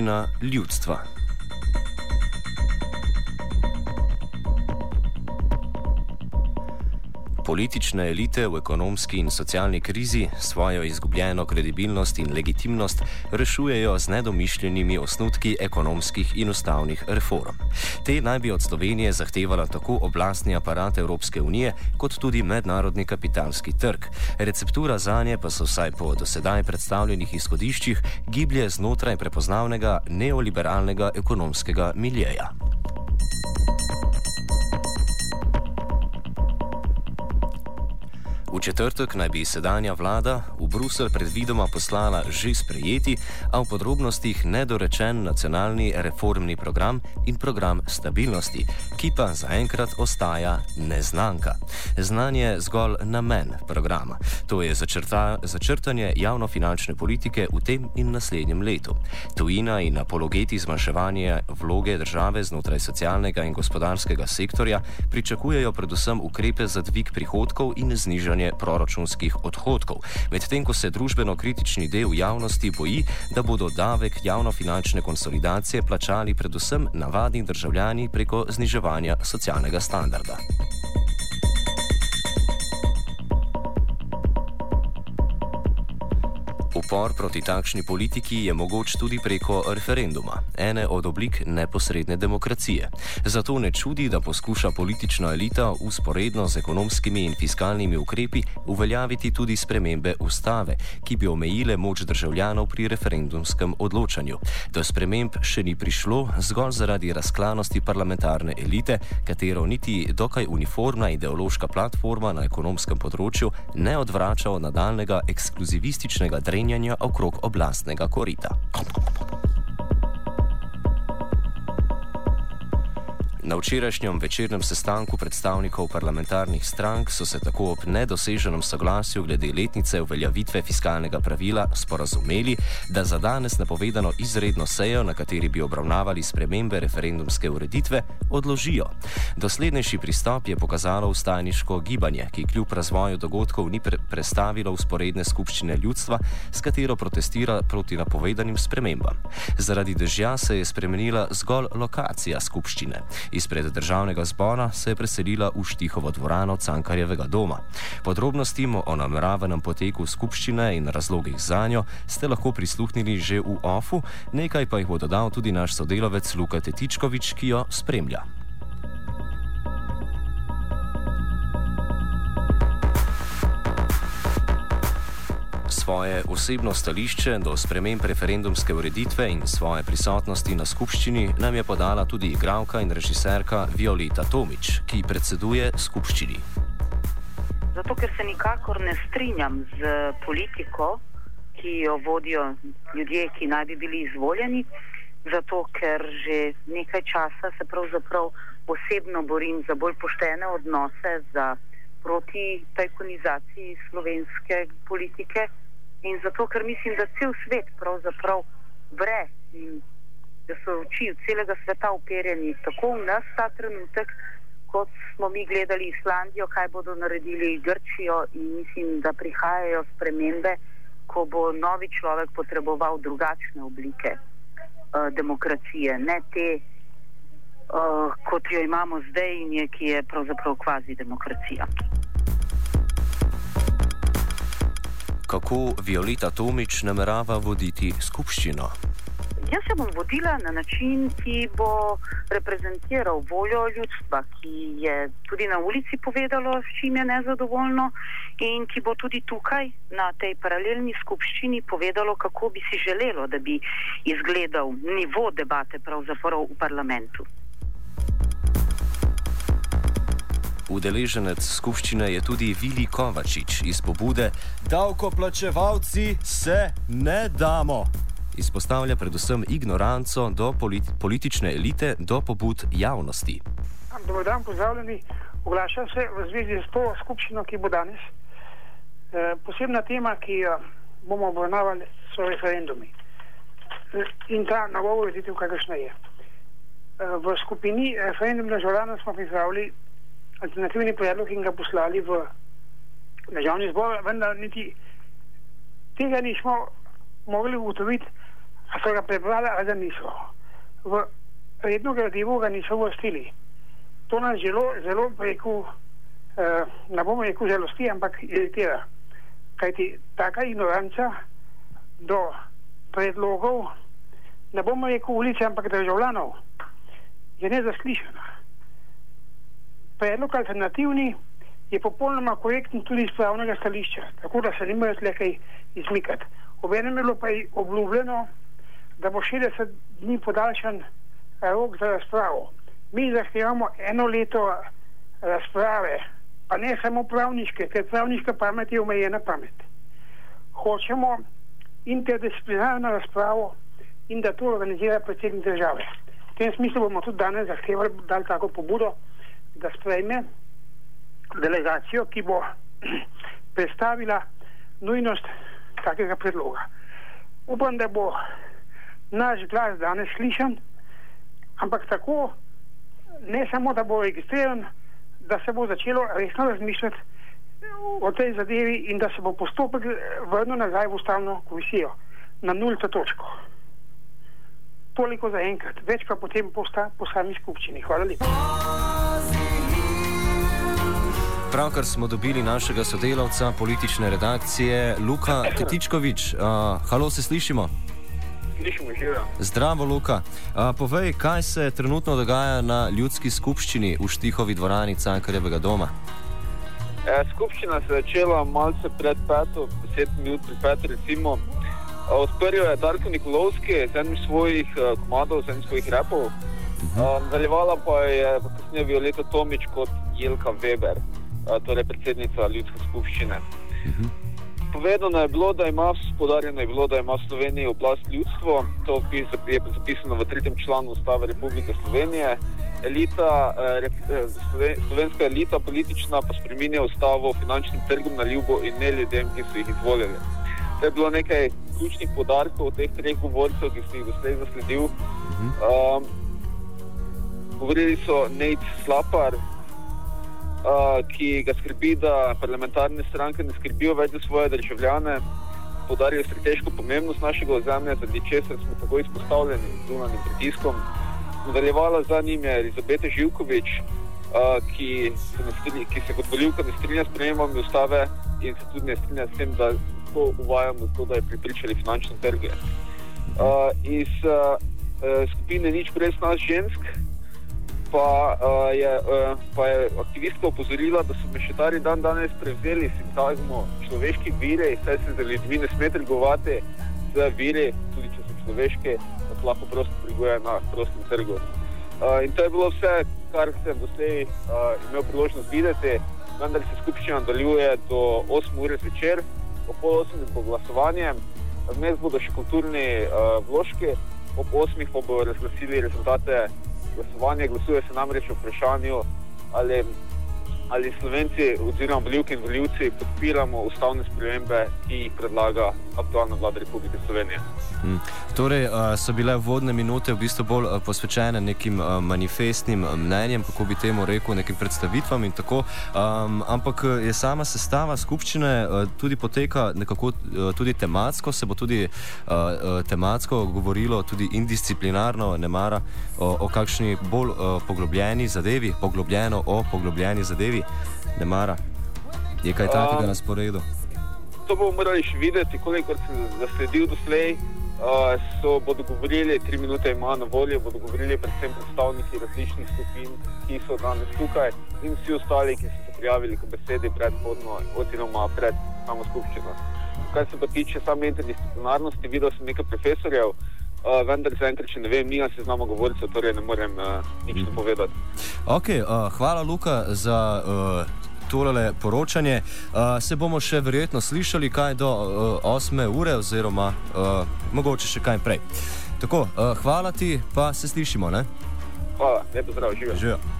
Skupščina ljudstva. Politične elite v ekonomski in socialni krizi svojo izgubljeno kredibilnost in legitimnost rešujejo z nedomišljenimi osnutki ekonomskih in ustavnih reform. Te naj bi od Slovenije zahtevala tako oblastni aparat Evropske unije, kot tudi mednarodni kapitalski trg. Receptura za nje pa so vsaj po dosedaj predstavljenih izhodiščih giblje znotraj prepoznavnega neoliberalnega ekonomskega miljeja. V četrtek naj bi sedanja vlada v Bruselj predvidoma poslala že sprejeti, a v podrobnostih nedorečen nacionalni reformni program in program stabilnosti, ki pa zaenkrat ostaja neznanka. Znan je zgolj namen programa, to je začrta, začrtanje javnofinančne politike v tem in naslednjem letu. Tujina in apologeti zmanjševanja vloge države znotraj socialnega in gospodarskega sektorja pričakujejo predvsem ukrepe za dvig prihodkov in znižanje znižanje proračunskih odhodkov, medtem ko se družbeno kritični del javnosti boji, da bodo davek javnofinančne konsolidacije plačali predvsem navadni državljani preko zniževanja socialnega standarda. Upor proti takšni politiki je mogoč tudi preko referenduma, ene od oblik neposredne demokracije. Zato ne čudi, da poskuša politična elita usporedno z ekonomskimi in fiskalnimi ukrepi uveljaviti tudi spremembe ustave, ki bi omejile moč državljanov pri referendumskem odločanju. Do sprememb še ni prišlo zgolj zaradi razklanosti parlamentarne elite, katero niti dokaj uniformna ideološka platforma na ekonomskem področju ne odvrača od nadaljnega ekskluzivističnega drenja trenjanja okrog oblastnega korita. Na včerajšnjem večernem sestanku predstavnikov parlamentarnih strank so se tako ob nedoseženem soglasju glede letnice uveljavitve fiskalnega pravila sporazumeli, da za danes napovedano izredno sejo, na kateri bi obravnavali spremembe referendumske ureditve, odložijo. Doslednejši pristop je pokazalo ustajniško gibanje, ki kljub razvoju dogodkov ni pre prestavilo usporedne skupščine ljudstva, s katero protestira proti napovedanim spremembam. Zaradi dežja se je spremenila zgolj lokacija skupščine izpred državnega zbora se je preselila v Štihovo dvorano Cankarjevega doma. Podrobnosti o nameravanem poteku skupščine in razlogih za njo ste lahko prisluhnili že v OFU, nekaj pa jih bo dodal tudi naš sodelavec Luka Tetičkovič, ki jo spremlja. Svoje osebno stališče do sprememb referendumske ureditve in svoje prisotnosti na skupščini nam je podala tudi igralka in režiserka Violeta Tomič, ki predseduje skupščini. Zato, ker se nikakor ne strinjam z politiko, ki jo vodijo ljudje, ki naj bi bili izvoljeni, zato, ker že nekaj časa se pravzaprav osebno borim za bolj poštene odnose, za proti tajkunizaciji slovenske politike in zato, ker mislim, da cel svet pravzaprav vre in da so oči celega sveta uperjeni tako v nas ta trenutek, kot smo mi gledali Islandijo, kaj bodo naredili Grčijo in mislim, da prihajajo spremembe, ko bo novi človek potreboval drugačne oblike uh, demokracije, ne te, uh, kot jo imamo zdaj in je, ki je pravzaprav kvazi demokracija. Kako Violeta Tomič namerava voditi skupščino? Jaz se bom vodila na način, ki bo reprezentiral voljo ljudstva, ki je tudi na ulici povedalo, s čim je nezadovoljno, in ki bo tudi tukaj na tej paralelni skupščini povedalo, kako bi si želelo, da bi izgledal nivo debate pravzaprav v parlamentu. Udeleženec skupščine je tudi Vili Kovačič iz pobude Davkoplačevalci se ne damo. Izpostavlja predvsem ignoranco do politi politične elite, do pobud javnosti. Dobro dan, pozdravljeni. Oglašam se v zvezi s to skupščino, ki bo danes. E, posebna tema, ki jo bomo obravnavali, so referendumi. E, in ta nova ureditev, kakršna je. E, v skupini referendum državljanov smo pripravili alternativni predlog in ga poslali v državni zbor, vendar niti tega nismo mogli ugotoviti, a so ga prebrali, ali ga niso. V redno gradivo ga niso vrstili. To nas zelo, zelo preko, eh, ne bomo rekel žalosti, ampak iritira. Kajti taka ignoranca do predlogov, ne bomo rekel ulice, ampak državljanov, je nezaslišana. Predlog alternativni je popolnoma korekten tudi iz pravnega stališča, tako da se ne more tle kaj izmikati. Obenem je bilo pa obljubljeno, da bo 60 dni podaljšan rok za razpravo. Mi zahtevamo eno leto razprave, pa ne samo pravniške, ker pravniška pamet je omejena pamet. Hočemo interdisciplinarno razpravo in da to organizira predsednik države. V tem smislu bomo tudi danes zahtevali, dali tako pobudo, da sprejme delegacijo, ki bo predstavila nujnost takega predloga. Upam, da bo naš glas danes slišan, ampak tako ne samo, da bo registriran, da se bo začelo resno razmišljati o tej zadevi in da se bo postopek vrnil nazaj v ustavno komisijo na nulto točko. Toliko za enkrat, več pa potem posta po sami skupščini. Hvala lepa. Pravkar smo dobili našega sodelavca politične redakcije Luka Ketičkovič. Uh, halo, se slišimo? Slišimo, živijo. Zdravo, Luka. Uh, povej, kaj se trenutno dogaja na ljudski skupščini v Štihovi dvorani Cankarjevega doma? E, skupščina se je začela malce pred peto, deset minut pred peto, recimo. Odprl je Darko Nikolovski z enim svojih uh, komadov, z enim svojih repov. Uh, nadaljevala pa je kasneje Violeta Tomič kot Jelka Weber, torej predsednica ljudske skupščine. Uh -huh. Povedano je bilo, da ima, podarjeno je bilo, da ima Slovenija oblast ljudstvo, to je zapisano v tretjem članu Ustave Republike Slovenije. Elita, eh, slovenska elita politična pa spreminja ustavo finančnim trgom na ljubo in ne ljudem, ki so jih izvolili. To je bilo nekaj ključnih podarkov teh treh govorcev, ki sem jih doslej zasledil. Um, govorili so Nate Slapar, ki ga skrbi, da parlamentarne stranke ne skrbijo več za svoje državljane, podarijo strateško pomembnost našega ozemlja, zaradi česar smo tako izpostavljeni zunanjim pritiskom. Nadaljevala za njim je Elizabeta Živkovič, uh, ki, se ki se kot voljivka ne strinja s prejemom ustave in se tudi ne strinja s tem, da to uvajamo, zato da je pripričali finančne trge. Uh, iz uh, skupine Nič brez nas žensk pa, uh, je, uh, pa je aktivistka opozorila, da so mešetari dan danes prevzeli sintagmo človeški vire, saj se za ljudmi ne sme trgovati z vire, tudi če so človeške, da se lahko prosto trguje na prostem trgu. Uh, in to je bilo vse, kar sem doslej uh, imel priložnost videti, vendar se skupščina nadaljuje do 8 ure zvečer, ob pol 8 bo glasovanje, vmes bodo še kulturni uh, vložki, ob 8 pa bodo razglasili rezultate glasovanja. Glasuje se namreč o vprašanju, ali, ali Slovenci oziroma voljivke in voljivci podpiramo ustavne spremembe, ki jih predlaga aktualna vlada Republike Slovenije. Hmm. Torej, so bile vodne minute v bistvu bolj posvečene nekim manifestnim mnenjem, kako bi temu rekel, nekim predstavitvam in tako. Um, ampak je sama sestava skupščine tudi poteka nekako tudi tematsko, se bo tudi uh, tematsko govorilo, tudi indisciplinarno, ne mara o, o kakšni bolj uh, poglobljeni zadevi, poglobljeno o poglobljeni zadevi, ne mara. Je kaj takega na sporedu? To bomo morali še videti, koliko sem zasledil doslej. Uh, so bodo govorili, tri minute ima na voljo, bodo govorili predvsem predstavniki različnih skupin, ki so danes tukaj in vsi ostali, ki so se prijavili k besedi predhodno oziroma pred samo skupščino. Kar se pa tiče same interdisciplinarnosti, videl sem nekaj profesorjev, uh, vendar zaenkrat še ne vem, mi se znamo govoriti, torej ne morem uh, nič mm. povedati. Okay, uh, hvala, Luka, za. Uh... Tole poročanje. Uh, se bomo še verjetno slišali kaj do uh, 8. ure, oziroma uh, mogoče še kaj prej. Tako, uh, hvala ti, pa se slišimo. Ne? Hvala, lepo zdrav, živijo. živijo.